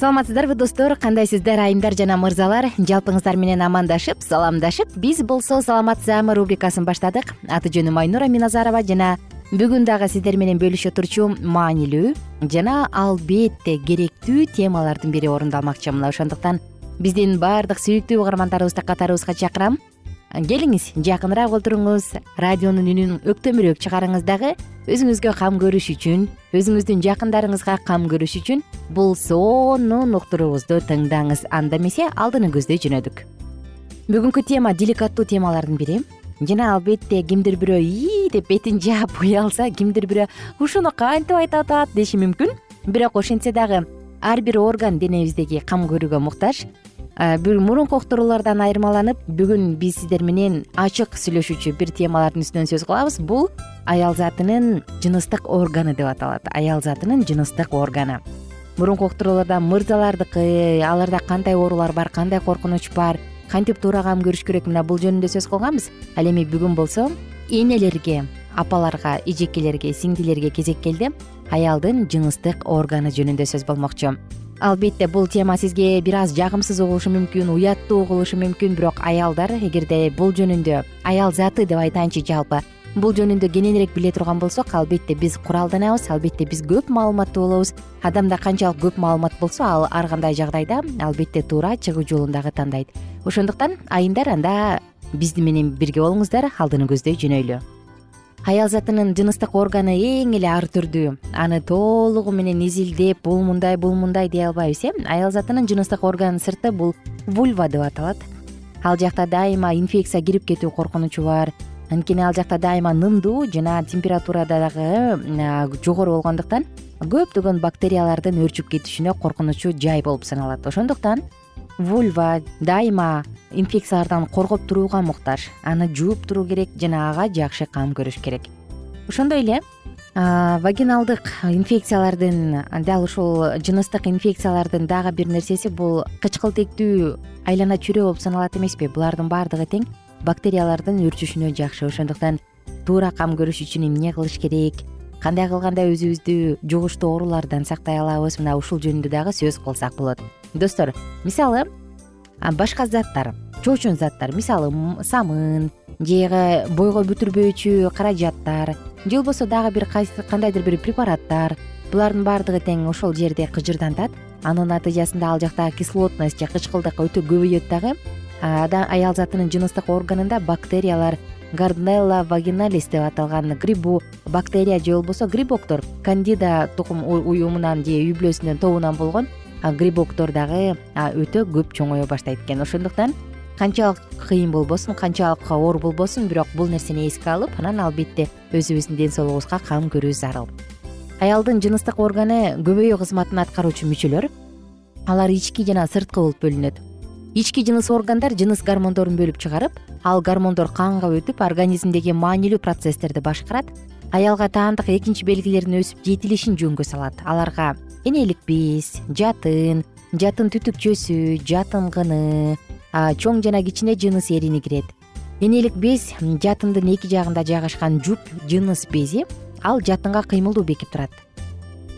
саламатсыздарбы достор кандайсыздар айымдар жана мырзалар. Жалпыңыздар менен амандашып саламдашып биз болсо саламат саамы рубрикасын баштадык. Аты жөнүм айнура миназарова жана бүгүн дагы сиздер менен бөлүшө турчу маанилүү жана албетте керектүү темалардын бири орундалмакчы мына ошондуктан биздин баардык сүйүктүү угармандарыбызды катарыбызга чакырам келиңиз жакыныраак отуруңуз. Радионун үнүн өктөмүрөөк чыгарыңыз дагы өзүңүзгө кам көрүш үчүн өзүңүздүн жакындарыңызга кам көрүш үчүн бул сонун уктуруубузду тыңдаңыз. Анда эмесе алдыны көздөй жөнөдүк. Бүгүнкү тема деликаттуу темалардын бири. Жана албетте кимдир бирөө ии деп бетин жаап уялса кимдир бирөө ушуну кантип айтып атат деши мүмкүн. Бирок ошентсе дагы ар бир орган денебиздеги кам көрүүгө муктаж мурунку уктуруулардан айырмаланып бүгүн биз сиздер менен ачык сүйлөшүүчү бир темалардын үстүнөн сөз кылабыз. Бул аял затынын жыныстык органы деп аталат. Аял затынын жыныстык органы мурунку уктурууларда мырзалардыкы аларда кандай оорулар бар кандай коркунуч бар кантип туура кам көрүш керек мына бул жөнүндө сөз кылганбыз. Ал эми бүгүн болсо энелерге апаларга эжекелерге сиңдилерге кезек келди. Аялдын жыныстык органы жөнүндө сөз болмокчу албетте бул тема сизге бир аз жагымсыз угулушу мүмкүн уяттуу угулушу мүмкүн бирок аялдар эгерде бул жөнүндө аял заты деп айтайынчы жалпы бул жөнүндө кененирээк биле турган болсок албетте биз куралданабыз албетте биз көп маалыматтуу болобуз адамда канчалык көп маалымат болсо ал ар кандай жагдайда албетте туура чыгуу жолун дагы тандайт. Ошондуктан айымдар анда биз менен бирге болуңуздар алдыны көздөй жөнөйлү аял затынын жыныстык органы эң эле ар түрдүү. Аны толугу менен изилдеп бул мындай бул мындай дей албайбыз э. Аял затынын жыныстык органынын сырты бул вульва деп аталат. Ал жакта дайыма инфекция кирип кетүү коркунучу бар. Анткени ал жакта дайыма нымдуу жана температурада дагы жогору болгондуктан көптөгөн бактериялардын өрчүп кетишине коркунучу жай болуп саналат. Ошондуктан вульва дайыма инфекциялардан коргоп турууга муктаж. Аны жууп туруу керек жана ага жакшы кам көрүш керек. Ошондой эле вагиналдык инфекциялардын дал ушул жыныстык инфекциялардын дагы бир нерсеси бул кычкылтектүү айлана чүрөө болуп саналат эмеспи. Булардын баардыгы тең бактериялардын өрчүшүнө жакшы ошондуктан туура кам көрүш үчүн эмне кылыш керек? Кандай кылганда өзүбүздү жугуштуу оорулардан сактай алабыз? Мына ушул жөнүндө дагы сөз кылсак болот достор мисалы башка заттар чоочун заттар мисалы самын же бойго бүтүрбөөчү каражаттар же болбосо дагы бир кандайдыр бир препараттар булардын баардыгы тең ошол жерде кыжырдантат. Анын натыйжасында ал жакта кислотность же кычкылдык өтө көбөйөт дагы аял затынын жыныстык органында бактериялар гарднелла вагиналис деп аталган грибу бактерия же болбосо грибоктор кандида тукум уюмунан же үй бүлөсүнөн тобунан болгон грибоктор дагы өтө көп чоңое баштайт экен. Ошондуктан канчалык кыйын болбосун канчалык оор болбосун бирок бул нерсени эске алып анан албетте өзүбүздүн ден соолугубузга кам көрүү зарыл. Аялдын жыныстык органы көбөйүү кызматын аткаруучу мүчөлөр алар ички жана сырткы болуп бөлүнөт. Ички жыныс органдар жыныс гормондорун бөлүп чыгарып ал гормондор канга өтүп организмдеги маанилүү процесстерди башкарат аялга таандык экинчи белгилердин өсүп жетилишин жөнгө салат. Аларга энелик без жатын жатын түтүкчөсү жатынгыны чоң жана кичине жыныс эрини кирет. Энелик без жатындын эки жагында жайгашкан жуп жыныс бези ал жатынга кыймылдуу бекип турат.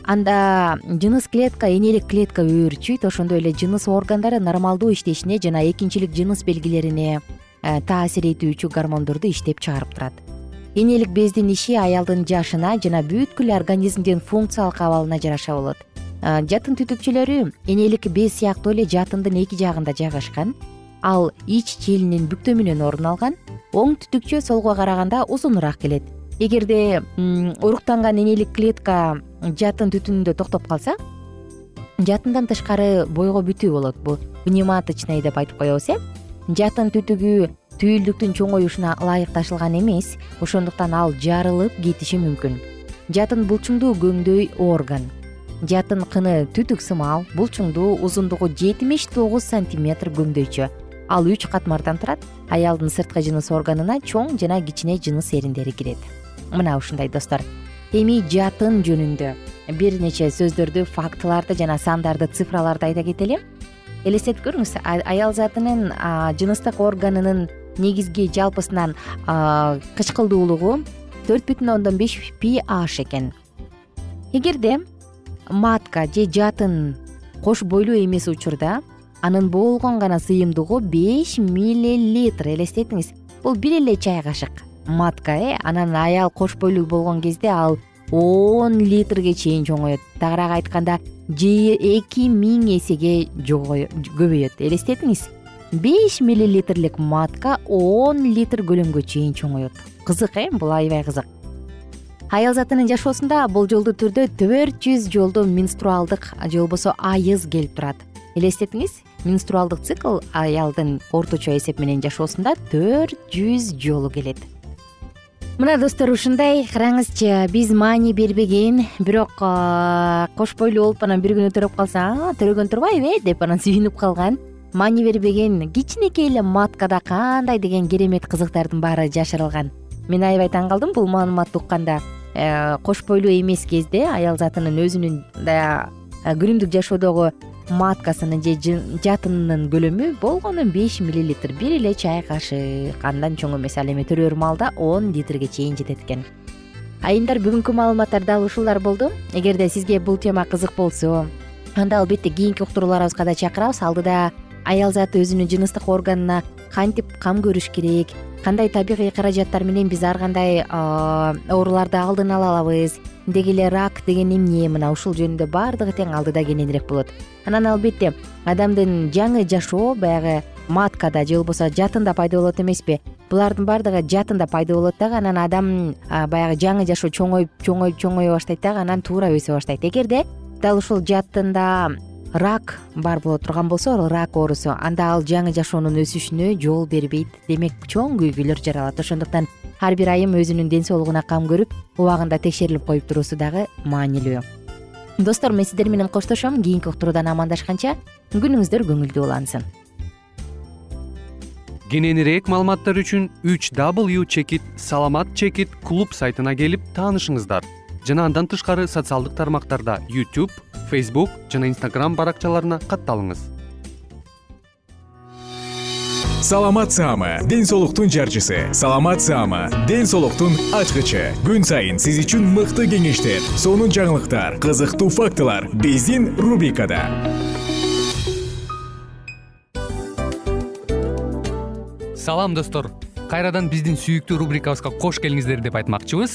Анда жыныс клетка энелик клетка өөрчүйт ошондой эле жыныс органдары нормалдуу иштешине жана экинчилик жыныс белгилерине э, таасир этүүчү гормондорду иштеп чыгарып турат энелик бездин иши аялдын жашына жана бүткүл организмдин функциялык абалына жараша болот. Жатын түтүкчөлөрү энелик без сыяктуу эле жатындын эки жагында жайгашкан ал ич челинин бүктөмүнөн орун алган оң түтүкчө солго караганда узунураак келет. Эгерде уруктанган энелик клетка жатын түтүнүндө токтоп калса жатындан тышкары бойго бүтүү болот. Бул внематочный деп айтып коебуз э? Жатын түтүгү түйүлдүктүн чоңоюшуна ылайык ташылган эмес ошондуктан ал жарылып кетиши мүмкүн. Жатын булчуңдуу көңдөй орган. Жатын кыны түтүк сымал булчуңдуу узундугу жетимиш тогуз сантиметр көңдөйчө ал үч катмардан турат аялдын сырткы жыныс органына чоң жана кичине жыныс эриндери кирет. Мына ушундай достор. Эми жатын жөнүндө бир нече сөздөрдү фактыларды жана сандарды цифраларды айта кетели элестетип көрүңүз аял затынын жыныстык органынын негизги жалпысынан кычкылдуулугу төрт бүтүн ондон беш ph экен. Эгерде матка же жатын кош бойлуу эмес учурда анын болгон гана сыйымдуулугу беш миллилитр элестетиңиз. Бул бир эле чай кашык матка э анан аял кош бойлуу болгон кезде ал он литрге чейин чоңоет тагыраак айтканда эки миң эсеге көбөйөт. Элестетиңиз беш миллилитрлик матка он литр көлөмгө чейин чоңоет. Кызык э? Бул аябай кызык. Аял затынын жашоосунда болжолдуу түрдө төрт жүз жолдо менструалдык же болбосо айыз келип турат. Элестетиңиз менструалдык цикл аялдын орточо эсеп менен жашоосунда төрт жүз жолу келет. Мына достор ушундай. Караңызчы биз маани бербеген бирок кош бойлуу болуп анан бир күнү төрөп калса төрөгөн турбайбы э? деп анан сүйүнүп калган маани бербеген кичинекей эле маткада кандай деген керемет кызыктардын баары жашырылган. Мен аябай таң калдым бул маалыматты укканда. Э, кош бойлуу эмес кезде аял затынын өзүнүн күнүмдүк жашоодогу маткасынын же жатынынын көлөмү болгону беш миллилитр бир эле чай кашык андан чоң эмес ал эми төрөр маалда он литрге чейин жетет экен. Айымдар бүгүнкү маалыматтар дал ушулар болду. Эгерде сизге бул тема кызык болсо анда албетте кийинки уктурууларыбызга да чакырабыз. Алдыда аял заты өзүнүн жыныстык органына кантип кам көрүш керек? Кандай табигый каражаттар менен биз ар кандай ооруларды алдын ала алабыз? Деги эле рак деген эмне? Мына ушул жөнүндө баардыгы тең алдыда кененирээк болот. Анан албетте адамдын жаңы жашоо баягы маткада же болбосо жатында пайда болот эмеспи? Булардын баардыгы жатында пайда болот дагы анан адам баягы жаңы жашоо чоңоюп чоңоюп чоңое баштайт дагы анан туура өсө баштайт. Эгерде дал ушул жатында рак бар боло турган болсо рак оорусу. Анда ал жаңы жашоонун өсүшүнө жол бербейт. Демек чоң көйгөйлөр жаралат. Ошондуктан ар бир айым өзүнүн ден соолугуна кам көрүп убагында текшерилип коюп туруусу дагы маанилүү. Достор мен сиздер менен коштошом. Кийинки уктуруудан амандашканча күнүңүздөр көңүлдүү улансын. Кененирээк маалыматтар үчүн үч w чекит саламат чекит клуб сайтына келип таанышыңыздар жана андан тышкары социалдык тармактарда youtube facebook жана instagram баракчаларына катталыңыз. Саламат саама ден соолуктун жарчысы. Саламат саама ден соолуктун ачкычы. Күн сайын сиз үчүн мыкты кеңештер сонун жаңылыктар кызыктуу фактылар биздин рубрикада. Салам достор. Кайрадан биздин сүйүктүү рубрикабызга кош келиңиздер деп айтмакчыбыз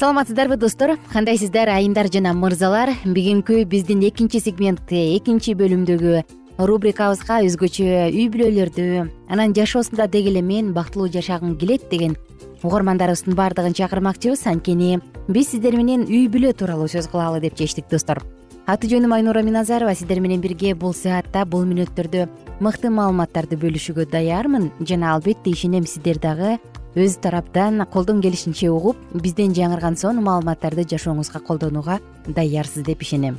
саламатсыздарбы достор. Кандайсыздар айымдар жана мырзалар. Бүгүнкү биздин экинчи сегменти экинчи бөлүмдөгү рубрикабызга өзгөчө үй бүлөлөрдү анан жашоосунда деги эле мен бактылуу жашагым келет деген угармандарыбыздын баардыгын чакырмакчыбыз. Анткени биз сиздер менен үй бүлө тууралуу сөз кылалы деп чечтик достор. Аты жөнүм айнура миназарова сиздер менен бирге бул саатта бул мүнөттөрдө мыкты маалыматтарды бөлүшүүгө даярмын. Жана албетте ишенем сиздер дагы өз тараптан колдон келишинче угуп бизден жаңырган сонун маалыматтарды жашооңузга колдонууга даярсыз деп ишенем.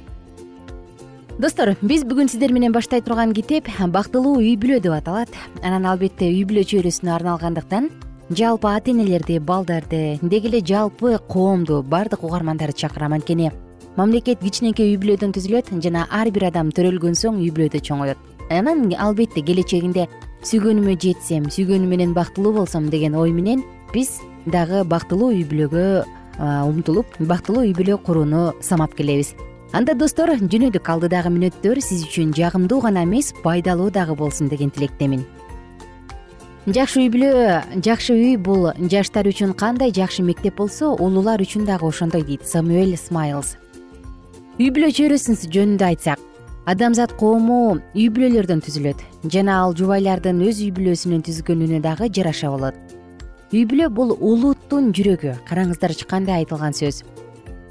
Достор биз бүгүн сиздер менен баштай турган китеп бактылуу үй бүлө деп аталат. Анан албетте үй бүлө чөйрөсүнө арналгандыктан жалпы ата энелерди балдарды деги эле жалпы коомду баардык угармандарды чакырам анткени. Мамлекет кичинекей үй бүлөдөн түзүлөт жана ар бир адам төрөлгөн соң үй бүлөдө чоңоет. Анан албетте келечегинде сүйгөнүмө жетсем сүйгөнүм менен бактылуу болсом деген ой менен биз дагы бактылуу үй бүлөгө умтулуп бактылуу үй бүлө курууну самап келебиз. Анда достор жөнөдүк алдыдагы мүнөттөр сиз үчүн жагымдуу гана эмес пайдалуу дагы болсун деген тилектемин. Жакшы үй бүлө жакшы үй бул жаштар үчүн кандай жакшы мектеп болсо улуулар үчүн дагы ошондой дейт. Самуэль смайлс үй бүлө чөйрөсүн жөнүндө айтсак адамзат коому үй бүлөлөрдөн түзүлөт. Жана ал жубайлардын өз үй бүлөсүнүн түзгөнүнө дагы жараша болот. Үй бүлө бул улуттун жүрөгү. Караңыздарчы кандай айтылган сөз.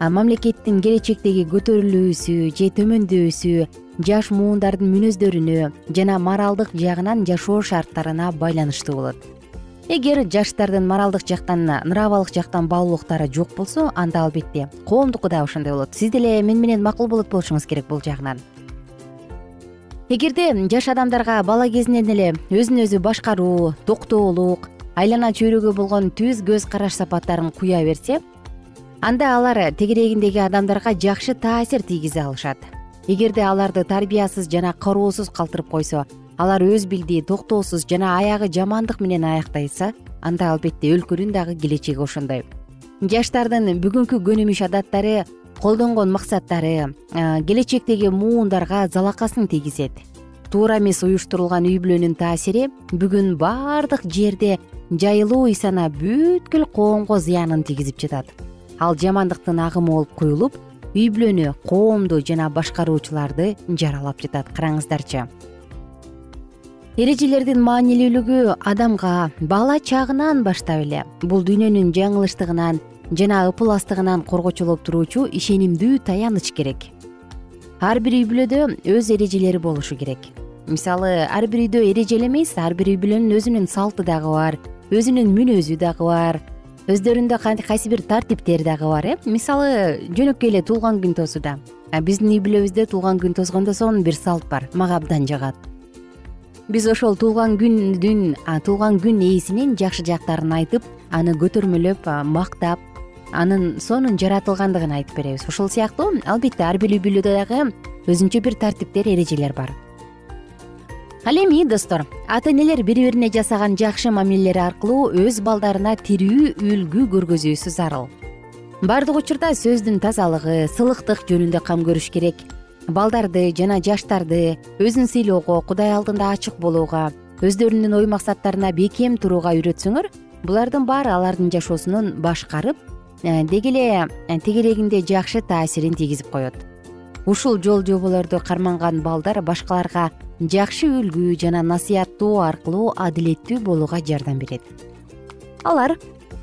Мамлекеттин келечектеги көтөрүлүүсү же төмөндөшү жаш муундардын мүнөздөрүнө жана моралдык жагынан жашоо шарттарына байланыштуу болот. Эгер жаштардын моралдык жактан нравалык жактан баалуулуктары жок болсо анда албетте коомдуку дагы ошондой болот. Сиз деле мен менен макул болот болушуңуз керек бул жагынан эгерде жаш адамдарга бала кезинен эле өзүн өзү башкаруу токтоолук айлана чөйрөгө болгон түз көз караш сапаттарын куя берсе анда алар тегерегиндеги адамдарга жакшы таасир тийгизе алышат. Эгерде аларды тарбиясыз жана короосуз калтырып койсо алар өз билди токтоосуз жана аягы жамандык менен аяктайса анда албетте өлкөнүн дагы келечеги ошондой. Жаштардын бүгүнкү көнүмүш адаттары колдонгон максаттары келечектеги муундарга залакасын тийгизет. Туура эмес уюштурулган үй бүлөнүн таасири бүгүн баардык жерде жайылуу үй санаа бүткүл коомго зыянын тийгизип жатат. Ал жамандыктын агымы болуп куюлуп үй бүлөнү коомду жана башкаруучуларды жаралап жатат караңыздарчы. Эрежелердин маанилүүлүгү адамга бала чагынан баштап эле бул дүйнөнүн жаңылыштыгынан жана ыпыластыгынан коргочулоп туруучу ишенимдүү таяныч керек. Ар бир үй бүлөдө өз эрежелери болушу керек. Мисалы ар бир үйдө эреже эле эмес ар бир үй бүлөнүн өзүнүн салты дагы бар өзүнүн мүнөзү дагы бар өздөрүндө кайсы бир тартиптер дагы бар э? Мисалы жөнөкөй эле туулган күн тоосууда биздин үй бүлөбүздө туулган күн тоозгондо сонун бир салт бар мага абдан жагат. Биз ошол туулган күндүн туулган күн ээсинин жакшы жактарын айтып аны көтөрмөлөп мактап анын сонун жаратылгандыгын айтып беребиз. Ошол сыяктуу албетте ар бир үй бүлөдө дагы өзүнчө бир тартиптер эрежелер бар. Ал эми достор ата энелер бири бирине жасаган жакшы мамилелери аркылуу өз балдарына тирүү үлгү көргөзүүсү зарыл. Баардык учурда сөздүн тазалыгы сылыктык жөнүндө кам көрүш керек. Балдарды жана жаштарды өзүн сыйлоого кудай алдында ачык болууга өздөрүнүн ой максаттарына бекем турууга үйрөтсөңөр булардын баары алардын жашоосун башкарып деги эле э, тегерегинде жакшы таасирин тийгизип коет. Ушул жол жоболорду карманган балдар башкаларга жакшы үлгү жана насыяттоо аркылуу адилеттүү болууга жардам берет. Алар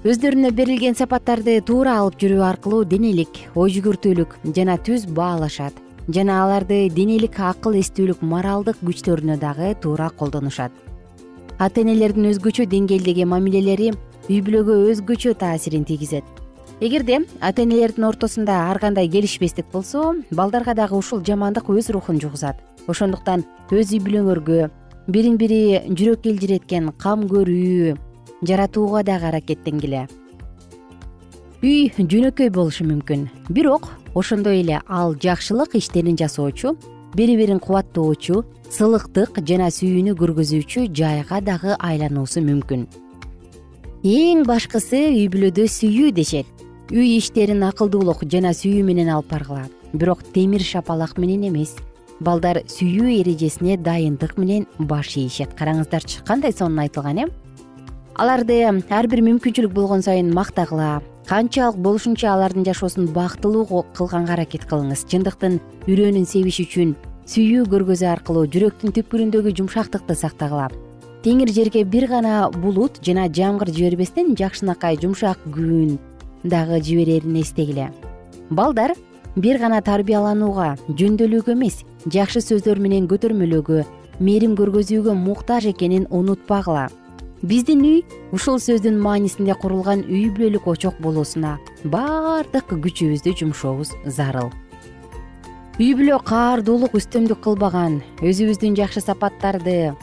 өздөрүнө берилген сапаттарды туура алып жүрүү аркылуу денелик ой жүгүртүүлүк жана түз баалашат жана аларды денелик акыл эстүүлүк моралдык күчтөрүнө дагы туура колдонушат. Ата энелердин өзгөчө деңгээлдеги мамилелери үй бүлөгө өзгөчө таасирин тийгизет эгерде ата энелердин ортосунда ар кандай келишпестик болсо балдарга дагы ушул жамандык өз рухун жугузат. Ошондуктан өз үй бүлөңөргө бирин бири жүрөк элжиреткен кам көрүү жаратууга дагы аракеттенгиле. Үй жөнөкөй болушу мүмкүн. Бирок ошондой эле ал жакшылык иштерин жасоочу бири бирин кубаттоочу сылыктык жана сүйүүнү көргөзүүчү жайга дагы айлануусу мүмкүн. Эң башкысы үй бүлөдө сүйүү дешет үй иштерин акылдуулук жана сүйүү менен алып баргыла бирок темир шапалак менен эмес. Балдар сүйүү эрежесине дайындык менен баш ийишет. Караңыздарчы кандай сонун айтылган э? Аларды ар бир мүмкүнчүлүк болгон сайын мактагыла. Канчалык болушунча алардын жашоосун бактылуу кылганга аракет кылыңыз. Чындыктын үрөөнүн себиш үчүн сүйүү көргөзүү аркылуу жүрөктүн түпкүрүндөгү жумшактыкты сактагыла. Теңир жерге бир гана булут жана жамгыр жибербестен жакшынакай жумшак күн дагы жиберерин эстегиле. Балдар бир гана тарбияланууга жөндөөлүүгө эмес жакшы сөздөр менен көтөрмөлөөгө мээрим көргөзүүгө муктаж экенин унутпагыла. Биздин үй ушул сөздүн маанисинде курулган үй бүлөлүк очок болуусуна баардык күчүбүздү жумшообуз зарыл. Үй бүлө каардуулук үстөмдүк кылбаган өзүбүздүн жакшы сапаттарды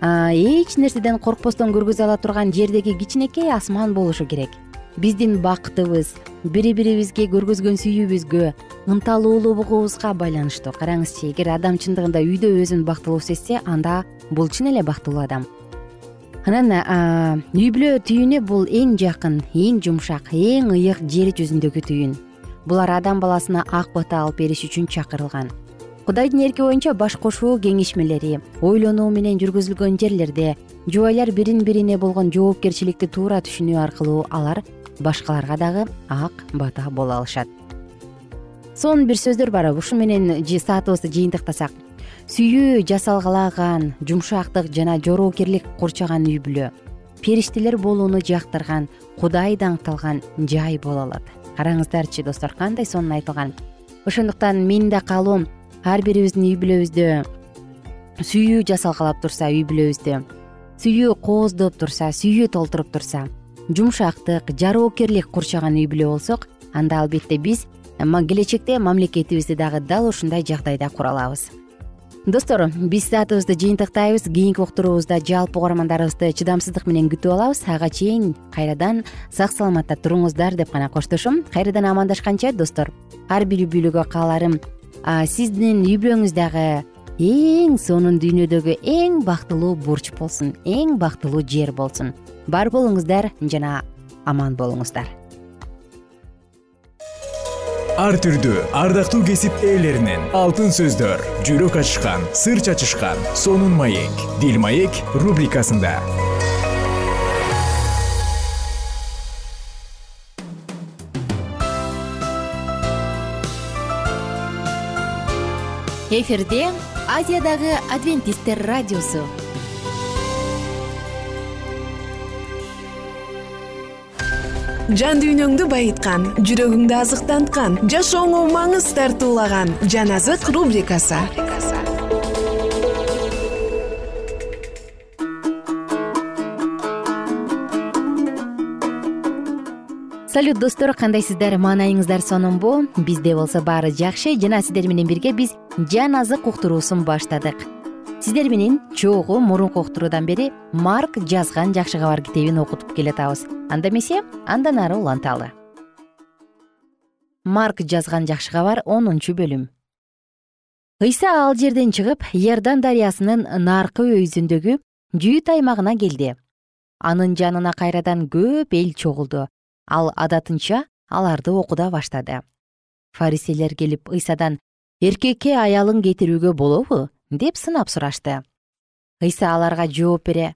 эч нерседен коркпостон көргөзө ала турган жердеги кичинекей асман болушу керек биздин бакытыбыз бири бирибизге көргөзгөн сүйүүбүзгө ынталуулугубузга байланыштуу. Караңызчы эгер адам чындыгында үйдө өзүн бактылуу сезсе анда бул чын эле бактылуу адам. Анан үй бүлө түйүнү бул эң жакын эң жумшак эң ыйык жер жүзүндөгү түйүн. Булар адам баласына ак бата алып бериш үчүн чакырылган. Кудайдын эрки боюнча баш кошуу кеңешмелери ойлонуу менен жүргүзүлгөн жерлерде жубайлар бирин бирине болгон жоопкерчиликти туура түшүнүү аркылуу алар башкаларга дагы ак бата боло алышат. Сонун бир сөздөр бар ушу менен саатыбызды жыйынтыктасак. Сүйүү жасалгалаган жумшактык жана жоопкерлик курчаган үй бүлө периштелер болууну жактырган кудай даңкталган жай боло алат. Караңыздарчы достор кандай сонун айтылган? Ошондуктан менин да каалоом ар бирибиздин үй бүлөбүздө сүйүү жасалгалап турса үй бүлөбүздө сүйүү кооздоп турса сүйүү толтуруп турса жумшактык жароокерлик курчаган үй бүлө болсок анда албетте биз келечекте мамлекетибизди дагы дал ушундай жагдайда кура алабыз. Достор биз саатыбызды жыйынтыктайбыз кийинки уктуруубузда жалпы угармандарыбызды чыдамсыздык менен күтүп алабыз. Ага чейин кайрадан сак саламатта туруңуздар деп гана коштошом кайрадан амандашканча достор ар бир үй бүлөгө кааларым сиздин үй бүлөңүз дагы эң сонун дүйнөдөгү эң бактылуу бурч болсун эң бактылуу жер болсун бар болуңуздар жана аман болуңуздар. Ар түрдүү ардактуу кесип ээлеринен алтын сөздөр жүрөк ачышкан сыр чачышкан сонун маек дил маек рубрикасында. Эфирде азиядагы адвентисттер радиосу жан дүйнөңдү байыткан жүрөгүңдү азыктанткан жашооңо маңыз тартуулаган жан азык рубрикасы. Салют достор кандайсыздар маанайыңыздар сонунбу бизде болсо баары жакшы. Жана сиздер менен бирге биз жан азык уктуруусун баштадык сиздер менен чогуу мурунку уктуруудан бери марк жазган жакшы кабар китебин окутуп келатабыз. Анда эмесе андан ары уланталы марк жазган жакшы кабар онунчу бөлүм. Ыйса ал жерден чыгып иордан дарыясынын наркы өйүзүндөгү жүйүт аймагына келди. Анын жанына кайрадан көп эл чогулду. Ал адатынча аларды окута баштады. Фариселер келип ыйсадан эркекке аялын кетирүүгө болобу деп сынап сурашты. Ыйса аларга жооп бере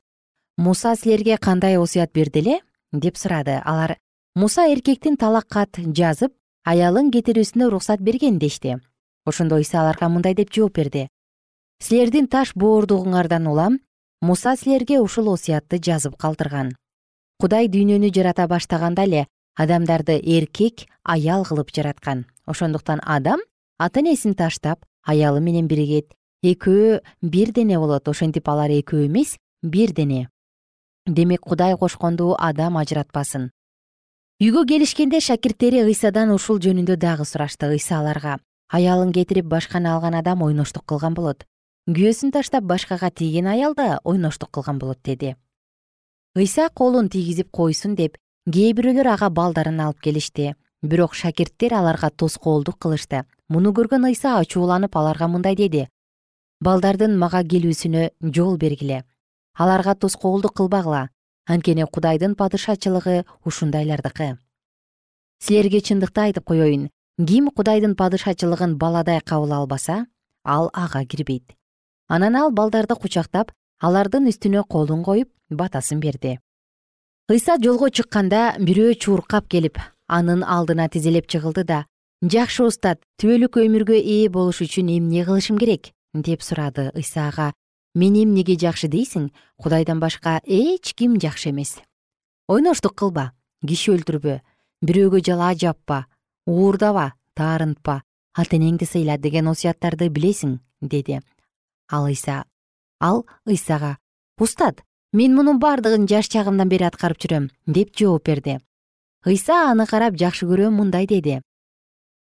муса силерге кандай осуят берди эле? деп сурады. Алар муса эркектин талак кат жазып аялын кетирүүсүнө уруксат берген дешти. Ошондо ыйса аларга мындай деп жооп берди. Силердин таш боордугуңардан улам муса силерге ушул осуятты жазып калтырган. Кудай дүйнөнү жарата баштаганда эле адамдарды эркек аял кылып жараткан. Ошондуктан адам ата энесин таштап аялы менен биригет экөө бир дене болот. Ошентип алар экөө эмес бир дене. Демек кудай кошконду адам ажыратпасын. Үйгө келишкенде шакирттери ыйсадан ушул жөнүндө дагы сурашты. Ыйса аларга аялын кетирип башканы алган адам ойноштук кылган болот. Күйөөсүн таштап башкага тийген аял да ойноштук кылган болот деди. Ыйса колун тийгизип койсун деп кээ бирөөлөр ага балдарын алып келишти. Бирок шакирттер аларга тоскоолдук кылышты. Муну көргөн ыйса ачууланып аларга мындай деди балдардын мага келүүсүнө жол бергиле. Аларга тоскоолдук кылбагыла. Анткени кудайдын падышачылыгы ушундайлардыкы. Силерге чындыкты айтып коеюн ким кудайдын падышачылыгын баладай кабыл албаса ал ага кирбейт. Анан ал балдарды кучактап алардын үстүнө колун коюп батасын берди. Ыйса жолго чыкканда бирөө чуркап келип анын алдына тизелеп жыгылды да жакшы устат түбөлүк өмүргө ээ болуш үчүн эмне кылышым керек деп сурады ыйса ага. Мени эмнеге жакшы дейсиң? Кудайдан башка эч ким жакшы эмес ойноштук кылба киши өлтүрбө бирөөгө жалаа жаппа уурдаба таарынтпа ата энеңди сыйла деген осуяттарды билесиң деди. Ал ыйса ал ыйсага устат мен мунун бардыгын жаш чагымдан бери аткарып жүрөм деп жооп берди. Ыйса аны карап жакшы көрөм мындай деди.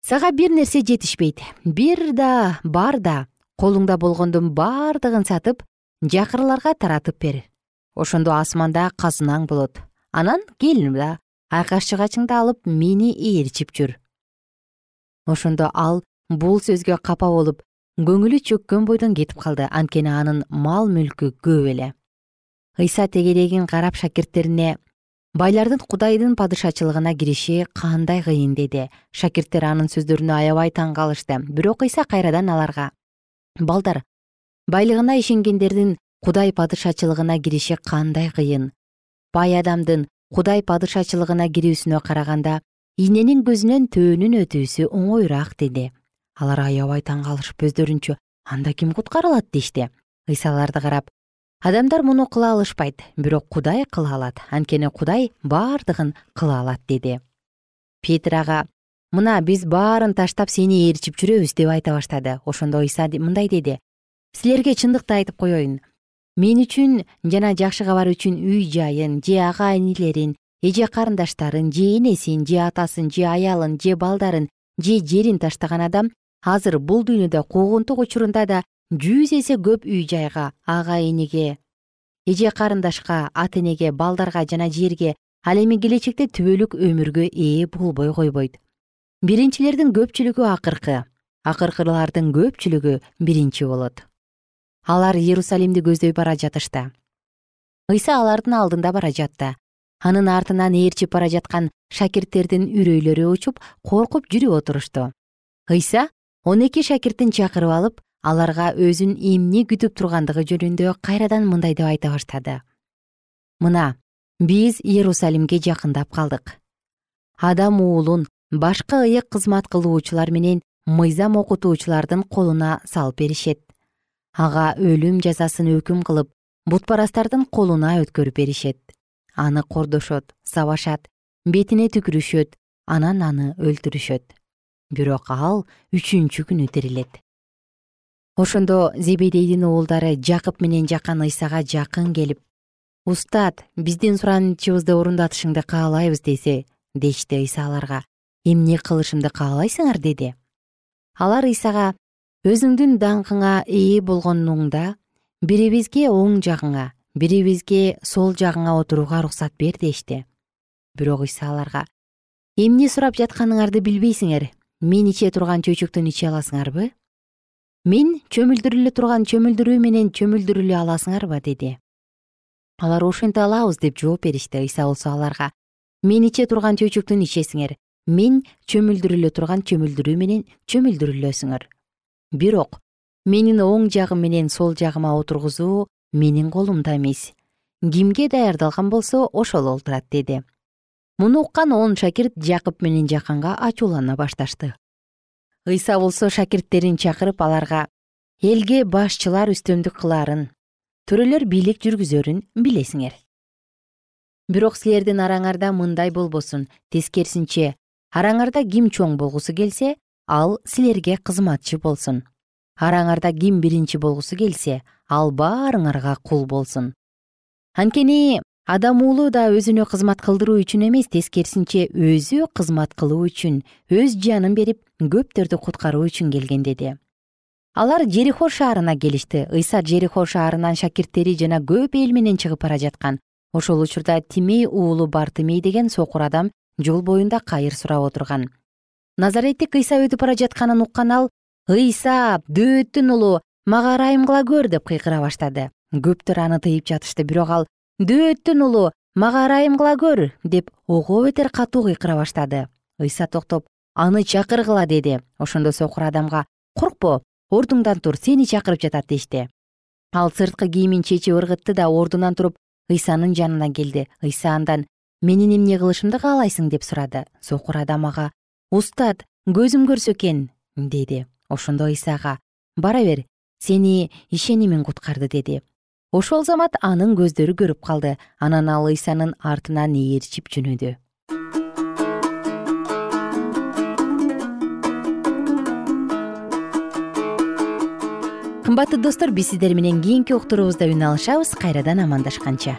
Сага бир нерсе жетишпейт. Бир да бар да колуңда болгондун бардыгын сатып жакырларга таратып бер. Ошондо асманда казынаң болот. Анан кел да айкаш жыгачыңды алып мени ээрчип жүр. Ошондо ал бул сөзгө капа болуп көңүлү чөккөн бойдон кетип калды. Анткени анын мал мүлкү көп эле. Ыйса тегерегин карап шакирттерине байлардын кудайдын падышачылыгына кириши кандай кыйын деди. Шакирттер анын сөздөрүнө аябай таң калышты. Бирок ыйса кайрадан аларга балдар байлыгына ишенгендердин кудай падышачылыгына кириши кандай кыйын? Бай адамдын кудай падышачылыгына кирүүсүнө караганда ийненин көзүнөн төөнүн өтүүсү оңоюраак деди. Алар аябай таң калышып өздөрүнчө анда ким куткарылат? дешти. Ыйса аларды карап адамдар муну кыла алышпайт бирок кудай кыла алат. Анткени кудай бардыгын кыла алат деди мына биз баарын таштап сени ээрчип жүрөбүз деп айта баштады. Ошондо ыйса мындай деди. Силерге чындыкты айтып коеюн мен үчүн жана жакшы кабар үчүн үй жайын же ага инилерин эже карындаштарын же энесин же атасын же аялын же балдарын же жерин таштаган адам азыр бул дүйнөдө куугунтук учурунда да жүз эсе көп үй жайга ага иниге эже карындашка ата энеге балдарга жана жерге ал эми келечекте түбөлүк өмүргө ээ болбой койбойт биринчилердин көпчүлүгү акыркы акыркылардын көпчүлүгү биринчи болот. Алар иерусалимди көздөй бара жатышты. Ыйса алардын алдында бара жатты. Анын артынан ээрчип бара жаткан шакирттердин үрөйлөрү учуп коркуп жүрүп отурушту. Ыйса он эки шакиртин чакырып алып аларга өзүн эмне күтүп тургандыгы жөнүндө кайрадан мындай деп айта баштады. Мына биз иерусалимге жакындап калдык. Адам уулун башкы ыйык кызмат кылуучулар менен мыйзам окутуучулардын колуна салып беришет. Ага өлүм жазасын өкүм кылып бутпарастардын колуна өткөрүп беришет. Аны кордошот сабашат бетине түкүрүшөт анан аны өлтүрүшөт. Бирок ал үчүнчү күнү тирилет ошондо зебедейдин уулдары жакып менен жакан ыйсага жакын келип устат биздин суранычыбызды орундатышыңды каалайбыз десе дешти ыйса аларга эмне кылышымды каалайсыңар деди. Алар ыйсага өзүңдүн даңкыңа ээ болгонуңда бирибизге оң жагыңа бирибизге сол жагыңа отурууга уруксат бер дешти. Бирок ыйса аларга эмне сурап жатканыңарды билбейсиңер мен иче турган чөйчөктөн иче аласыңарбы? Мен чөмүлдүрүлө турган чөмүлдүрүү менен чөмүлдүрүлө аласыңарбы деди. Алар ошенте алабыз деп жооп беришти. Ыйса болсо аларга мен иче турган чөйчөктөн ичесиңер мен чөмүлдүрүлө турган чөмүлдүрүү менен чөмүлдүрүлөсүңөр. Бирок менин оң жагым менен сол жагыма отургузуу менин колумда эмес. Кимге даярдалган болсо ошол олтурат деди. Муну уккан он шакирт жакып менен жаканга ачуулана башташты. Ыйса болсо шакирттерин чакырып аларга элге башчылар үстөмдүк кылаарын төрөлөр бийлик жүргүзөрүн билесиңер бирок силердин араңарда мындай болбосун тескерисинче араңарда ким чоң болгусу келсе ал силерге кызматчы болсун. Араңарда ким биринчи болгусу келсе ал баарыңарга кул болсун. Анткени адам уулу да өзүнө кызмат кылдыруу үчүн эмес тескерисинче өзү кызмат кылуу үчүн өз жанын берип көптөрдү куткаруу үчүн келген деди. Алар жерихо шаарына келишти. Ыйса жерихо шаарынан шакирттери жана көп эл менен чыгып бара жаткан ошол учурда тимей уулу бартымей деген сокур адам жол боюнда кайыр сурап отурган. Назареттик ыйса өтүп бара жатканын уккан ал ыйса дөөттүн уулу мага ырайым кыла көр деп кыйкыра баштады. Көптөр аны тыйып жатышты бирок ал дөөттүн уулу мага ырайым кыла көр деп ого бетер катуу кыйкыра баштады. Ыйса токтоп аны чакыргыла деди. Ошондо сокур адамга коркпо ордуңдан тур сени чакырып жатат дешти. Ал сырткы кийимин чечип ыргытты да ордунан туруп ыйсанын жанына келди. Ыйса андан менин эмне кылышымды каалайсың? деп сурады. Сокур адам ага устат көзүм көрсө экен деди. Ошондо ыйсага бара бер сени ишенимиң куткарды деди. Ошол замат анын көздөрү көрүп калды. Анан ал ыйсанын артынан ээрчип жөнөдү. Кымбаттуу достор биз сиздер менен кийинки уктуруубузда үн алышабыз. Кайрадан амандашканча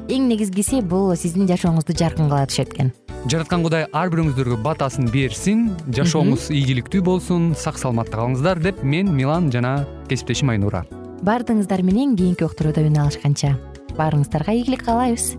эң негизгиси бул сиздин жашооңузду жаркын кыла түшөт экен жараткан кудай ар бирөөңүздөргө батасын берсин жашооңуз ийгиликтүү болсун сак саламатта калыңыздар деп мен милан жана кесиптешим айнура. Баардыгыңыздар менен кийинки уктурууда үн алышканча. Баарыңыздарга ийгилик каалайбыз